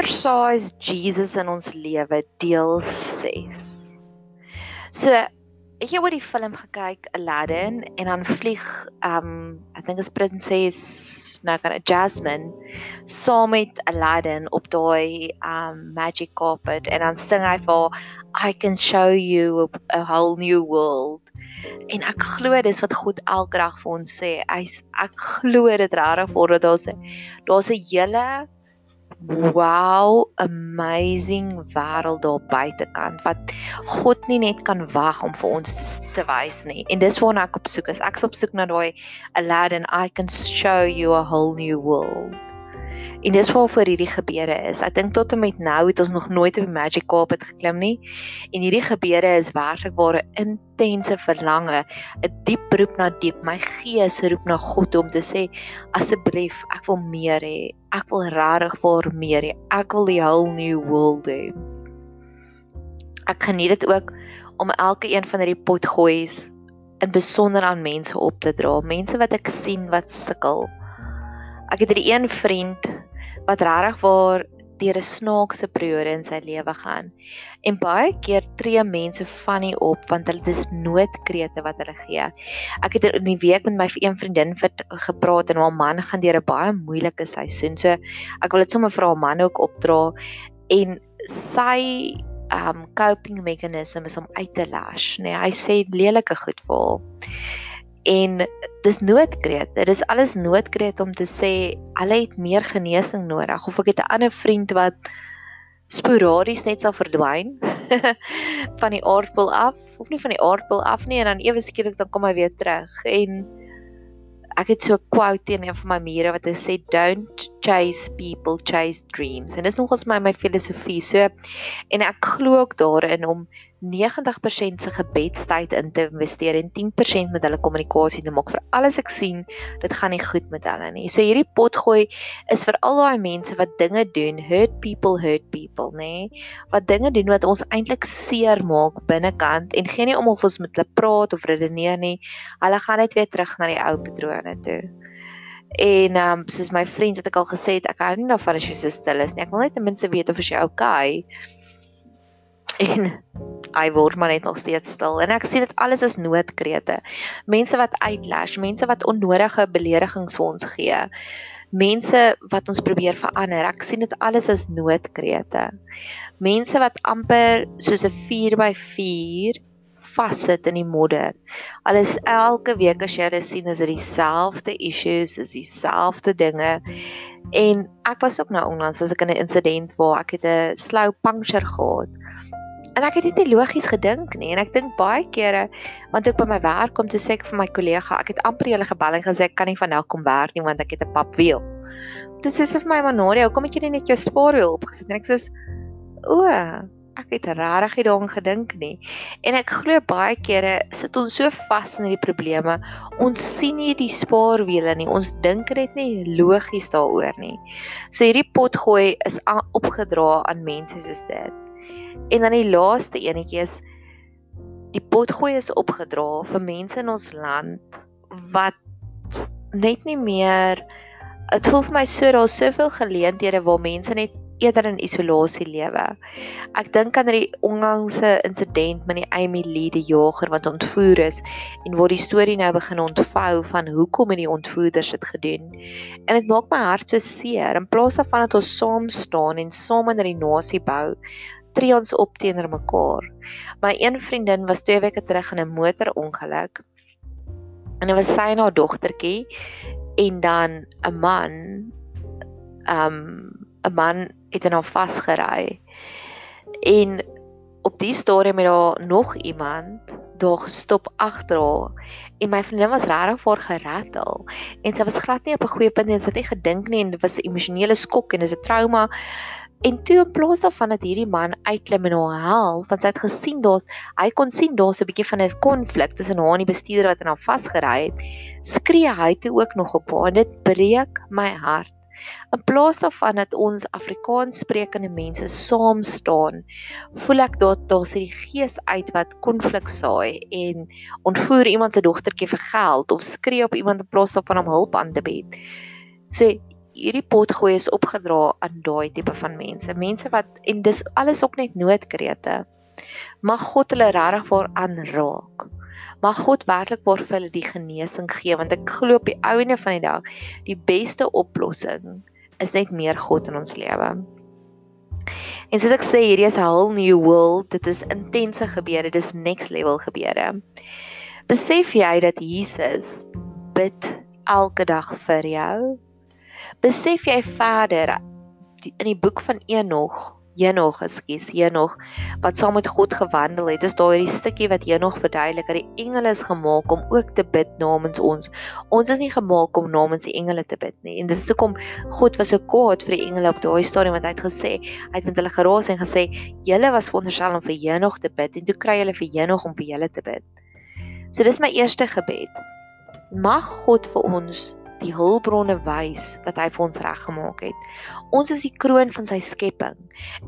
oversized Jesus in ons lewe deel 6. So het oor die film gekyk Aladdin en dan vlieg um I think is Princess nou kan Jasmine saam met Aladdin op daai um magic carpet en dan sing hy vir I can show you a, a whole new world. En ek glo dis wat God elke dag vir ons sê. Hy ek glo dit regtig word dat daar's daar's 'n hele wow amazing wêreld daar buitekant wat God nie net kan wag om vir ons te, te wys nie. En dis waarna ek op soek is. Ek's op soek na daai Aladdin I can show you a whole new world. En dis waarvoor hierdie gebeure is. Ek dink tot en met nou het ons nog nooit op die Magic Carpet geklim nie. En hierdie gebeure is werklik ware intense verlange, 'n diep roep na diep. My gees roep na God om te sê asseblief, ek wil meer hê. Ek wil regtig vir meer hê. Ek wil die whole new world hê. Ek geniet dit ook om elke een van hierdie potgoeies in besonder aan mense op te dra, mense wat ek sien wat sukkel. Ek het hierdie een vriend wat regtig waar deur 'n snaakse periode in sy lewe gaan. En baie keer tree mense van nie op want hulle dis noodkrete wat hulle gee. Ek het in die week met my een vriendin gepraat en haar man gaan deur 'n baie moeilike seisoen. So ek wil dit sommer vir haar man ook opdra en sy um coping mechanism is om uit te lash, nê. Nee, hy sê lelike goed vir haar en dis noodkreet. Dit is alles noodkreet om te sê hulle het meer genesing nodig. Of ek het 'n ander vriend wat sporadies net sal verdwyn van die aardpol af of nie van die aardpol af nie en dan ewe skielik dan kom hy weer terug. En ek het so 'n quote teen een van my mure wat sê don't chase people chase dreams. En dis nogals my my filosofie. So en ek glo ook daarin om 90% se gebedstyd in te investeer en 10% met hulle kommunikasie te maak vir alles ek sien dit gaan nie goed met hulle nie. So hierdie potgooi is vir al daai mense wat dinge doen, hurt people hurt people, nê? Wat dinge doen wat ons eintlik seer maak binnekant en geen nie om of ons met hulle praat of redeneer nie. Hulle gaan net weer terug na die ou patrone toe. En ehm um, soos my vriend het ek al gesê het, ek hou nie daarvan as jy so stil is nie. Ek wil net ten minste weet of jy okay is en hy word maar net nog steeds stil en ek sien dit alles as noodkrete. Mense wat uitlash, mense wat onnodige beledigings vir ons gee. Mense wat ons probeer verander. Ek sien dit alles as noodkrete. Mense wat amper soos 'n 4x4 vassit in die modder. Alles elke week as jy hulle sien is dit dieselfde issues, is dieselfde dinge. En ek was ook nou onlangs was ek in 'n insident waar ek het 'n slow puncture gehad En ek het dit nie logies gedink nie en ek dink baie kere want ek by my werk kom toe sê ek vir my kollega ek het amper hulle gebel en gesê ek kan nie van nou kom werk nie want ek het 'n papwiel. Dis is vir my Manoria, hoekom het jy nie net jou spaarwiel opgesit en ek sê o, ek het regtig nie daaraan gedink nie. En ek glo baie kere sit ons so vas in hierdie probleme. Ons sien nie die spaarwiele nie. Ons dink dit nie logies daaroor nie. So hierdie potgooi is opgedra aan mense soos dit. En dan die laaste enetjie is die potgooi is opgedra vir mense in ons land wat net nie meer dit voel vir my so daar's soveel geleenthede waar mense net eerder in isolasie lewe. Ek dink aan die onlangse insident met die Amy Lee die jager wat ontvoer is en waar die storie nou begin ontvou van hoekom het die ontvoerders dit gedoen. En dit maak my hart so seer in plaas daarvan dat ons saam staan en saam in 'n nasie bou, tree ons op teenoor mekaar. My een vriendin was 2 weke terug in 'n motorongeluk. En dit was sy en haar dogtertjie en dan 'n man um 'n man het in haar vasgery. En op die stadium het daar nog iemand daar gestop agter haar en my vriendin was regtig voor geratel en sy was glad nie op 'n goeie punt en sy het nie gedink nie en dit was 'n emosionele skok en dis 'n trauma En toe in plaas daarvan dat hierdie man uitklim en haar help, want sy het gesien daar's hy kon sien daar's 'n bietjie van 'n konflik tussen haar en die bestuurder wat aan haar vasgery het, skree hy toe ook nog op haar en dit breek my hart. In plaas daarvan dat ons Afrikaans sprekende mense saam staan, voel ek daar se die gees uit wat konflik saai en ontvoer iemand se dogtertjie vir geld of skree op iemand in plaas daarvan om hulp aan te bied. So hierdie potgooi is opgedra aan daai tipe van mense. Mense wat en dis alles ook net noodkrete. Mag God hulle regtig waar aanraak. Mag God werklik waar vir hulle die genesing gee want ek glo op die ouene van die dag die beste oplossing is net meer God in ons lewe. En soos ek sê, hierdie is whole new world. Dit is intense gebeure, dit is next level gebeure. Besef jy dat Jesus bid elke dag vir jou? Besef jy verder die, in die boek van Enog, Enog, ekskuus, Enog wat saam met God gewandel het, is daar hierdie stukkie wat Enog verduidelik dat die engele is gemaak om ook te bid namens ons. Ons is nie gemaak om namens die engele te bid nie. En dit is hoekom God was so kwaad vir die engele op daai stadium wat hy het gesê, hy het met hulle geraas en gesê, "Julle was veronderstel om vir Enog te bid en toe kry julle vir Enog om vir julle te bid." So dis my eerste gebed. Mag God vir ons die hulpbronne wys wat hy vir ons reggemaak het. Ons is die kroon van sy skepping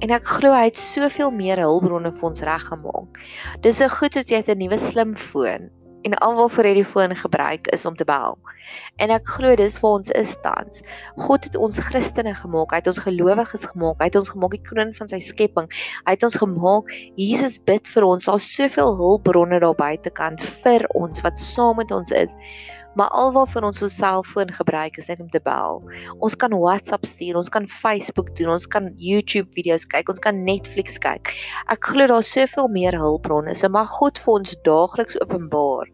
en ek glo hy het soveel meer hulpbronne vir ons reggemaak. Dis so goed as jy 'n nuwe slimfoon en alwaar vir hierdie foon gebruik is om te bel. En ek glo dis vir ons is tans. God het ons Christene gemaak, hy het ons gelowiges gemaak, hy het ons gemaak die kroon van sy skepping. Hy het ons gemaak. Jesus bid vir ons. Daar's soveel hulpbronne daar buitekant vir ons wat saam met ons is maar alwaarvoor ons ons selfoon gebruik is net om te bel. Ons kan WhatsApp stuur, ons kan Facebook doen, ons kan YouTube video's kyk, ons kan Netflix kyk. Ek glo daar's soveel meer hulpbronne. So mag God vir ons daagliks openbaar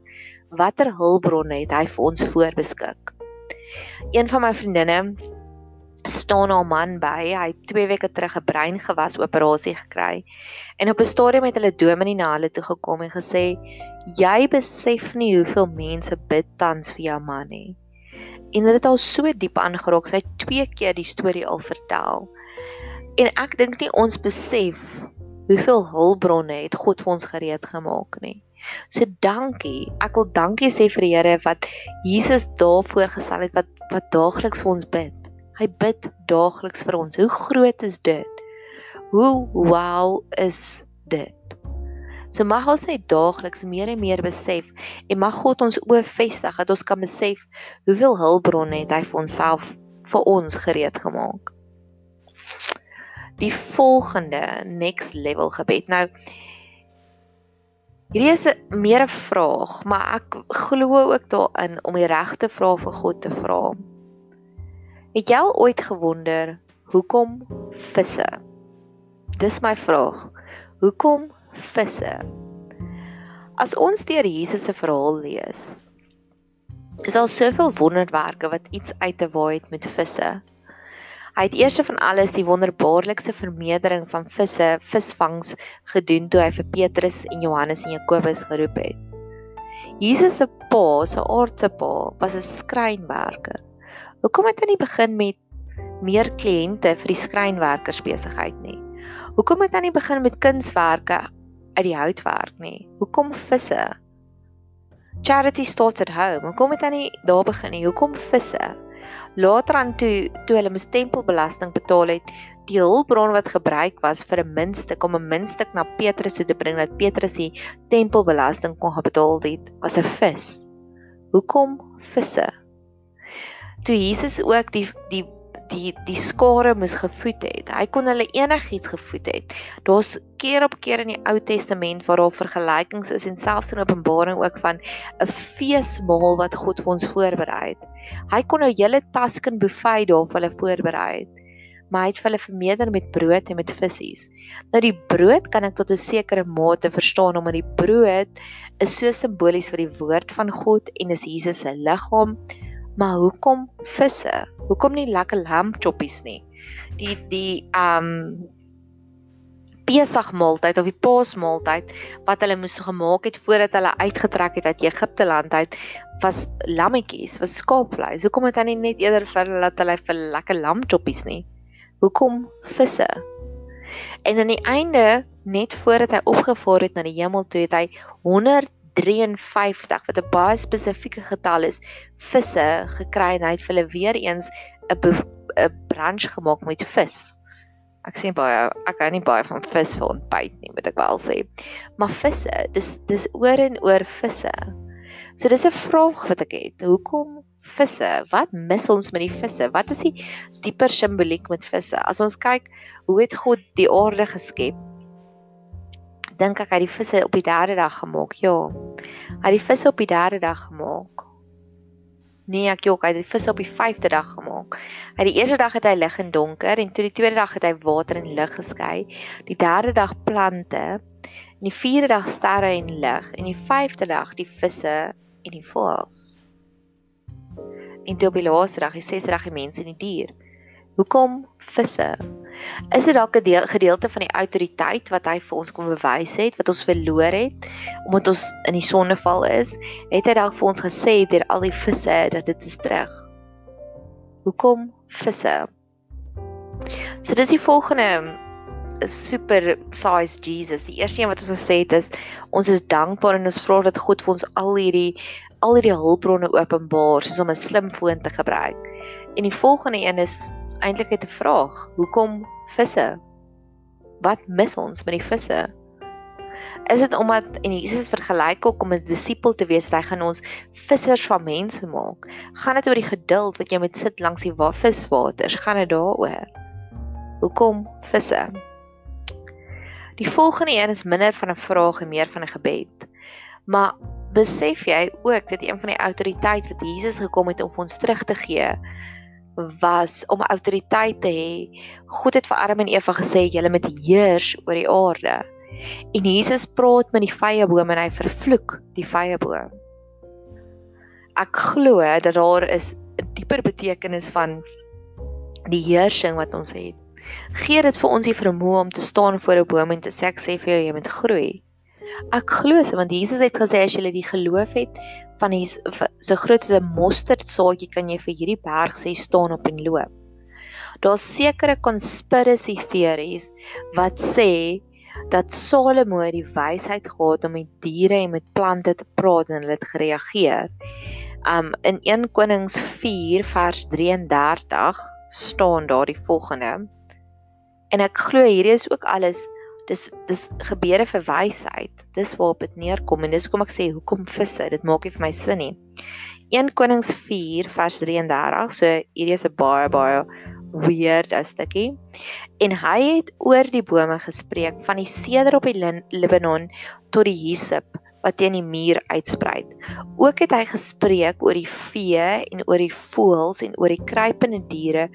watter hulpbronne het hy vir ons voorbeskik. Een van my vriendinne staan haar man by. Hy het 2 weke terug 'n breingewas operasie gekry. En op 'n stadium het hulle dominee na hulle toe gekom en gesê: "Jy besef nie hoeveel mense bid tans vir jou man nie." En dit het al so diep aangeraak. Sy het twee keer die storie al vertel. En ek dink nie ons besef hoeveel hulpbronne het God vir ons gereed gemaak nie. So dankie. Ek wil dankie sê vir die Here wat Jesus daar voorgestel het wat wat daagliks vir ons bid. Hy bid daagliks vir ons. Hoe groot is dit? Hoe wow is dit? So mag ons hy daagliks meer en meer besef en mag God ons oë vestig dat ons kan besef hoeveel hulpbronne het hy vir onsself vir ons gereed gemaak. Die volgende next level gebed. Nou hierdie is 'n meer 'n vraag, maar ek glo ook daarin om die regte vrae vir God te vra. Het jy al ooit gewonder hoekom visse? Dis my vraag. Hoekom visse? As ons deur Jesus se verhaal lees, is daar soveel wonderwerke wat iets uit te waai het met visse. Hy het eers van alles die wonderbaarlikste vermeerdering van visse, visvangs gedoen toe hy vir Petrus en Johannes en Jakobus geroep het. Jesus se pa, se aardse pa, was 'n skrynwerker. Hoekom het hy nie begin met meer kliënte vir die skrynwerkers besigheid nie? Hoekom het hy nie begin met kunswerke uit die houtwerk nie? Hoekom visse? Charity starts at home. Hoekom het hy nie daar begin nie? Hoekom visse? Later aan toe toe hulle mos tempelbelasting betaal het, die hulpbron wat gebruik was vir 'n muntstuk om 'n muntstuk na Petrus toe te bring dat Petrus die tempelbelasting kon betaal het, was 'n vis. Hoekom visse? Toe Jesus ook die die die die skare moes gevoed het. Hy kon hulle enigiets gevoed het. Daar's keer op keer in die Ou Testament waar daar vergelykings is en selfs in Openbaring ook van 'n feesmaal wat God vir ons voorberei het. Hy kon nou hele tasken buffet daar vir hulle voorberei het. Maar hy het vir hulle vermeerder met brood en met visse. Nou die brood kan ek tot 'n sekere mate verstaan omdat die brood is so simbolies vir die woord van God en is Jesus se liggaam. Maar hoekom visse? Hoekom nie lekker lamb choppies nie? Die die um Pesach maaltyd of die Paasmaaltyd wat hulle moes gemaak het voordat hulle uitgetrek het uit Egipte land uit was lammetjies, was skaapvleis. Hoekom het nie net eerder vir hulle laat hulle vir lekker lamb choppies nie? Hoekom visse? En aan die einde net voordat hy opgevaar het na die hemel toe het hy 53 wat 'n baie spesifieke getal is visse gekry en hy het vir hulle weer eens 'n 'n brunch gemaak met vis. Ek sien baie ek hou nie baie van vis vir ontbyt nie, moet ek wel sê. Maar visse, dis dis oor en oor visse. So dis 'n vraag wat ek het. Hoekom visse? Wat mis ons met die visse? Wat is die dieper simboliek met visse? As ons kyk hoe het God die aarde geskep? Dink ek het die visse op die derde dag gemaak. Ja. Hy het die visse op die derde dag gemaak. Nee, ek jok, hy het die visse op die 5de dag gemaak. Hy die eerste dag het hy lig en donker en toe die tweede dag het hy water en lig geskei. Die derde dag plante en die vierde dag sterre en lig en die vyfde dag die visse en die voëls. En toe op die laaste dag, die sesde dag die mense en die dier. Hoekom visse? Is dit dalk 'n deel gedeelte van die autoriteit wat hy vir ons kom bewys het wat ons verloor het omdat ons in die sondeval is? Het hy dalk vir ons gesê deur al die visse dat dit is terug? Hoekom visse? So dis die volgende super size Jesus. Die eerste een wat ons gesê het is ons is dankbaar en ons vra dat God vir ons al hierdie al hierdie hulpbronne openbaar soos om 'n slim foon te gebruik. En die volgende een is eintlik net 'n vraag. Hoekom visse? Wat mis ons met die visse? Is dit omdat en Jesus vergelyk ook om 'n disipel te wees, hy gaan ons vissers van mense maak? Gaan dit oor die geduld wat jy met sit langs die viswaters? Gaan dit daaroor? Hoekom visse? Die volgende een is minder van 'n vraag en meer van 'n gebed. Maar besef jy ook dat een van die autoriteit wat Jesus gekom het om ons terug te gee, was om autoriteit te hê. God het vir Adam en Eva gesê julle moet heers oor die aarde. En Jesus praat met die vyeboom en hy vervloek die vyeboom. Ek glo dat daar is 'n dieper betekenis van die heersing wat ons het. Gee dit vir ons die vermoë om te staan voor 'n boom en te sê ek sê vir jou jy moet groei. Ek glo se want Jesus het gesê as jy die geloof het van die so groot so 'n mosterdsaadjie kan jy vir hierdie berg sê staan op en loop. Daar's sekere conspiracy theories wat sê dat Salomo die wysheid gehad om met diere en met plante te praat en hulle het gereageer. Um in 1 Konings 4 vers 33 staan daar die volgende. En ek glo hierdie is ook alles dis dis gebeure vir wysheid. Dis waarop dit neerkom en dis hoekom ek sê hoekom visse? Dit maak nie vir my sin nie. 1 Konings 4 vers 33. So hierdie is 'n baie baie weird stukkie. En hy het oor die bome gespreek van die seder op die Libanon tot die hyssop wat teen die muur uitsprei. Ook het hy gespreek oor die vee en oor die voëls en oor die kruipende diere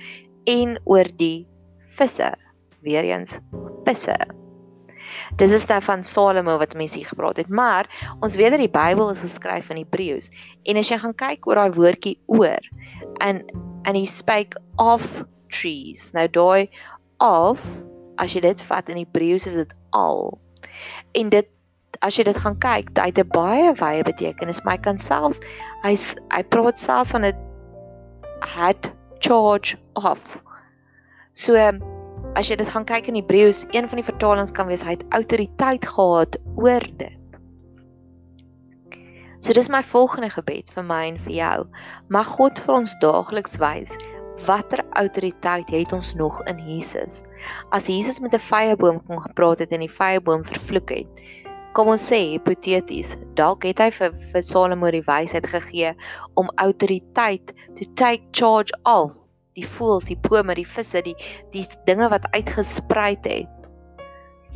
en oor die visse. Weereens visse. Dis is dan van Salomo wat mense hier gepraat het, maar ons weet dat die Bybel is geskryf in Hebreëus. En as jy gaan kyk oor daai woordjie oor en and he spake of trees. Nou daai of as jy dit vat in Hebreëus is dit al. En dit as jy dit gaan kyk, dit het 'n baie wye betekenis, maar hy kan selfs hy's hy praat selfs van 'n had charge of. So as jy dit gaan kyk in Hebreëus, een van die vertalings kan wees hy het autoriteit gehad oor dit. So dis my volgende gebed vir my en vir jou. Mag God vir ons daagliks wys watter autoriteit het ons nog in Jesus. As Jesus met 'n vyeboom kon gepraat het en die vyeboom vervloek het, kom ons sê hipoteties, dalk het hy vir, vir Salomo die wysheid gegee om autoriteit to take charge of die voëls, die pome, die visse, die die dinge wat uitgesprei het.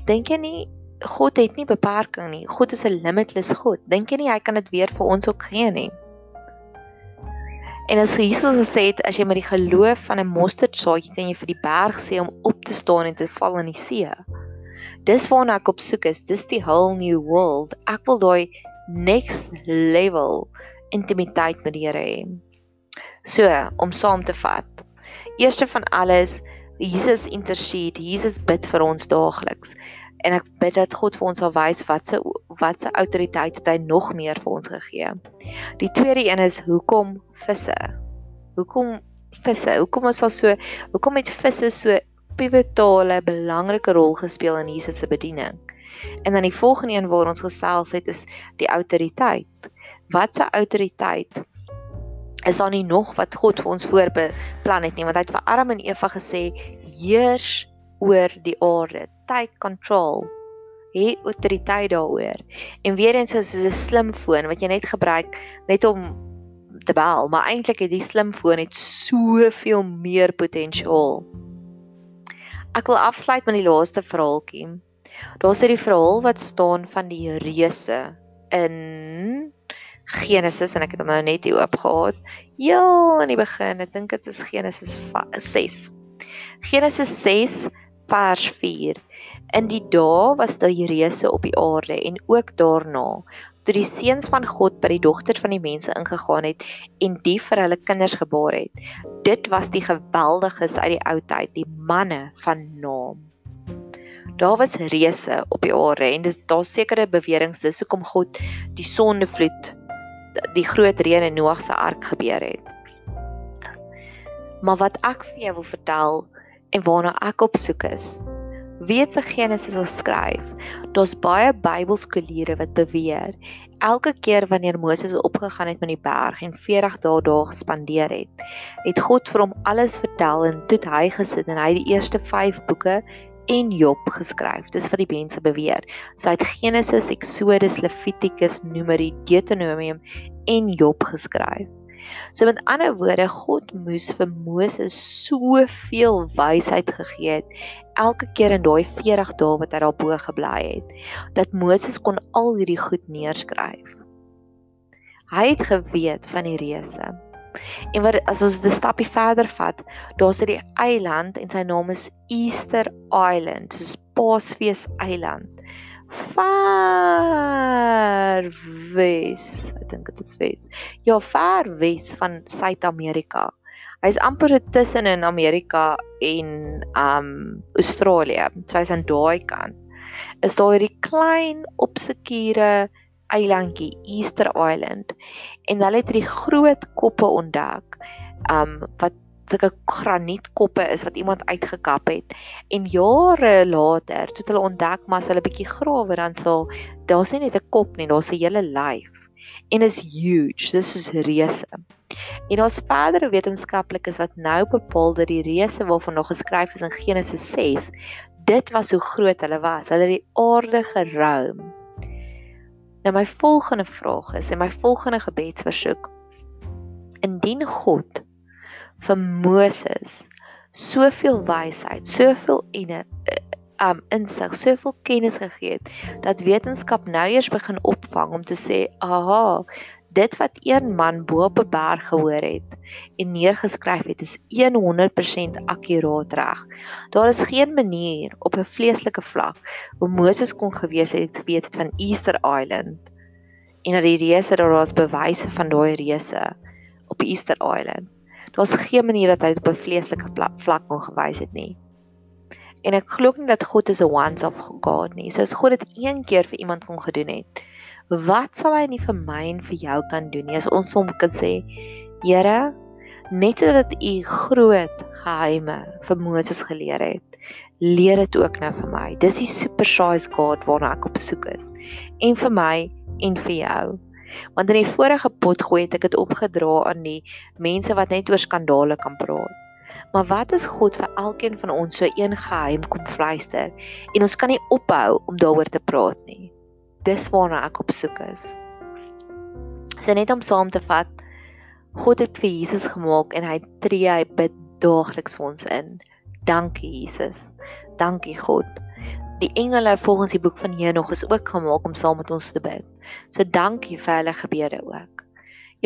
Dink jy nie God het nie beperking nie. God is 'n limitless God. Dink jy nie hy kan dit weer vir ons ook gee nie? En as Jesus gesê het as jy met die geloof van 'n mosterdsaadjie kan jy vir die berg sê om op te staan en te val in die see. Dis waarna ek op soek is. Dis die whole new world. Ek wil daai next level intimiteit met die Here hê. So, om saam te vat. Eerste van alles, Jesus intercede, Jesus bid vir ons daagliks. En ek bid dat God vir ons sal wys wat se wat se autoriteit het hy nog meer vir ons gegee. Die tweede een is hoekom visse? Hoekom visse? Hoekom is daar so hoekom het visse so pivotale belangrike rol gespeel in Jesus se bediening? En dan die volgende een waar ons gesels het is die autoriteit. Wat se autoriteit is daar nie nog wat God vir ons voorbeplan het nie want hy het vir Adam en Eva gesê heers oor die aarde take control het autoriteit daaroor. En weer eens is dit 'n slim foon wat jy net gebruik net om te bel, maar eintlik het die slim foon net soveel meer potensiaal. Ek wil afsluit met die laaste verhaaltjie. Daar's hierdie verhaal wat staan van die reuse in Genesis en ek het hom nou net hier oop gehad. Heel in die begin, ek dink dit is Genesis 6. Genesis 6 vers 4. In die dae was daar reuse op die aarde en ook daarna toe die seuns van God by die dogters van die mense ingegaan het en die vir hulle kinders gebaar het. Dit was die geweldiges uit die ou tyd, die manne van naam. Daar was reuse op die aarde en dis daar sekere beweringe dis hoekom God die sondevloed die groot reën in Noag se ark gebeur het. Maar wat ek vir jou wil vertel en waarna ek op soek is. Weet vir Genesis sal skryf. Daar's baie Bybelskooliere wat beweer elke keer wanneer Moses opgegaan het met die berg en 40 dae daar gespandeer het, het God vir hom alles vertel en toe hy gesit en hy die eerste 5 boeke en Job geskryf. Dis wat die mense beweer. So hy het Genesis, Exodus, Levitikus, Numeri, Deuteronomium en Job geskryf. So met ander woorde, God moes vir Moses soveel wysheid gegee het elke keer in daai 40 dae wat hy daar bo gebly het, dat Moses kon al hierdie goed neerskryf. Hy het geweet van die reëse. En wat as ons 'n stapie verder vat, daar's 'n eiland en sy naam is Easter Island, dis Paasfees eiland ver wes. Ek dink dit is wes. Ja, ver wes van Suid-Amerika. Hy's amper tussen in Amerika en um Australië. So hy's aan daai kant. Is daar hierdie klein opsekure eilandjie Easter Island en hulle het hierdie groot koppe ontdek um wat sulke granietkoppe is wat iemand uitgekap het. En jare later toe hulle ontdek maar as hulle bietjie grawe dan sal daar's nie net 'n kop nie daar's 'n hele lyf. En is huge dis is reuse. En daar's verdere wetenskaplikes wat nou bepaal dat die reuse waarvan nog geskryf is in Genesis 6 dit was hoe groot hulle was. Hulle het die aarde geruim nou my volgende vraag is en my volgende gebedsversoek. Indien God vir Moses soveel wysheid, soveel en um insig, soveel kennis gegee het dat wetenskap nou eers begin opvang om te sê, "Aha, dit wat een man bo op 'n berg gehoor het en neergeskryf het, is 100% akkuraat reg. Daar is geen manier op 'n vleeslike vlak hoe Moses kon gewees het weet het van Easter Island en dat die reuse daar was bewyse van daai reuse op Easter Island. Daar's geen manier dat hy op 'n vleeslike vlak kon gewys het nie. En ek glo nie dat God is 'n once of God nie. So as God dit een keer vir iemand kon gedoen het, wat sal hy nie vir my en vir jou kan doen nie? As ons hom kan sê, Here, net sodat u groot geheime vir Moses geleer het, leer dit ook nou vir my. Dis die super size God waarna ek op soek is. En vir my en vir jou. Want in die vorige pot gooi het ek dit opgedra aan die mense wat net oor skandale kan praat. Maar wat is God vir elkeen van ons so een geheim kom vleister en ons kan nie ophou om daaroor te praat nie. Dis waarna ek op soek is. So net om saam te vat, God het vir Jesus gemaak en hy tree hy bid daagliks vir ons in. Dankie Jesus. Dankie God. Die engele volgens die boek van Henog is ook gemaak om saam met ons te bid. So dankie vir hulle gebede ook.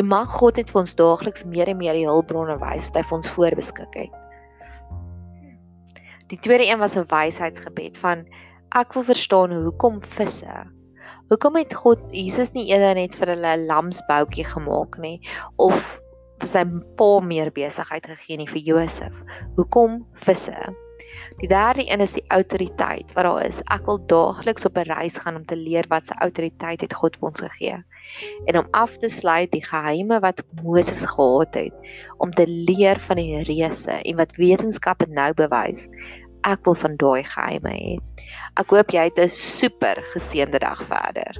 En mag God net vir ons daagliks meer en meer die hulpbronne wys wat hy vir ons voorbeskik het. Die tweede een was 'n wysheidsgebed van ek wil verstaan hoekom visse. Hoekom het God Jesus nie eerder net vir hulle 'n lamsboutjie gemaak nie of vir sy pa meer besigheid gegee nie vir Josef? Hoekom visse? Die derde een is die autoriteit wat daar is. Ek wil daagliks op 'n reis gaan om te leer wat se autoriteit het God vir ons gegee. En om af te sluit die geheime wat Moses gehad het om te leer van die reuse en wat wetenskap het nou bewys. Ek wil van daai geheime hê. Ek hoop jy het 'n super geseënde dag verder.